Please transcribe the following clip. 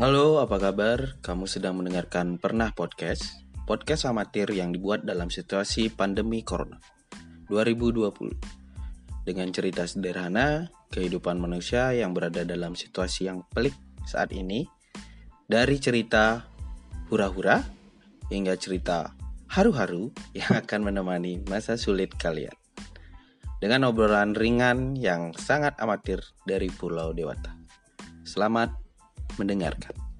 Halo, apa kabar? Kamu sedang mendengarkan Pernah Podcast, podcast amatir yang dibuat dalam situasi pandemi Corona 2020. Dengan cerita sederhana, kehidupan manusia yang berada dalam situasi yang pelik saat ini, dari cerita hura-hura hingga cerita haru-haru yang akan menemani masa sulit kalian. Dengan obrolan ringan yang sangat amatir dari Pulau Dewata. Selamat mendengarkan.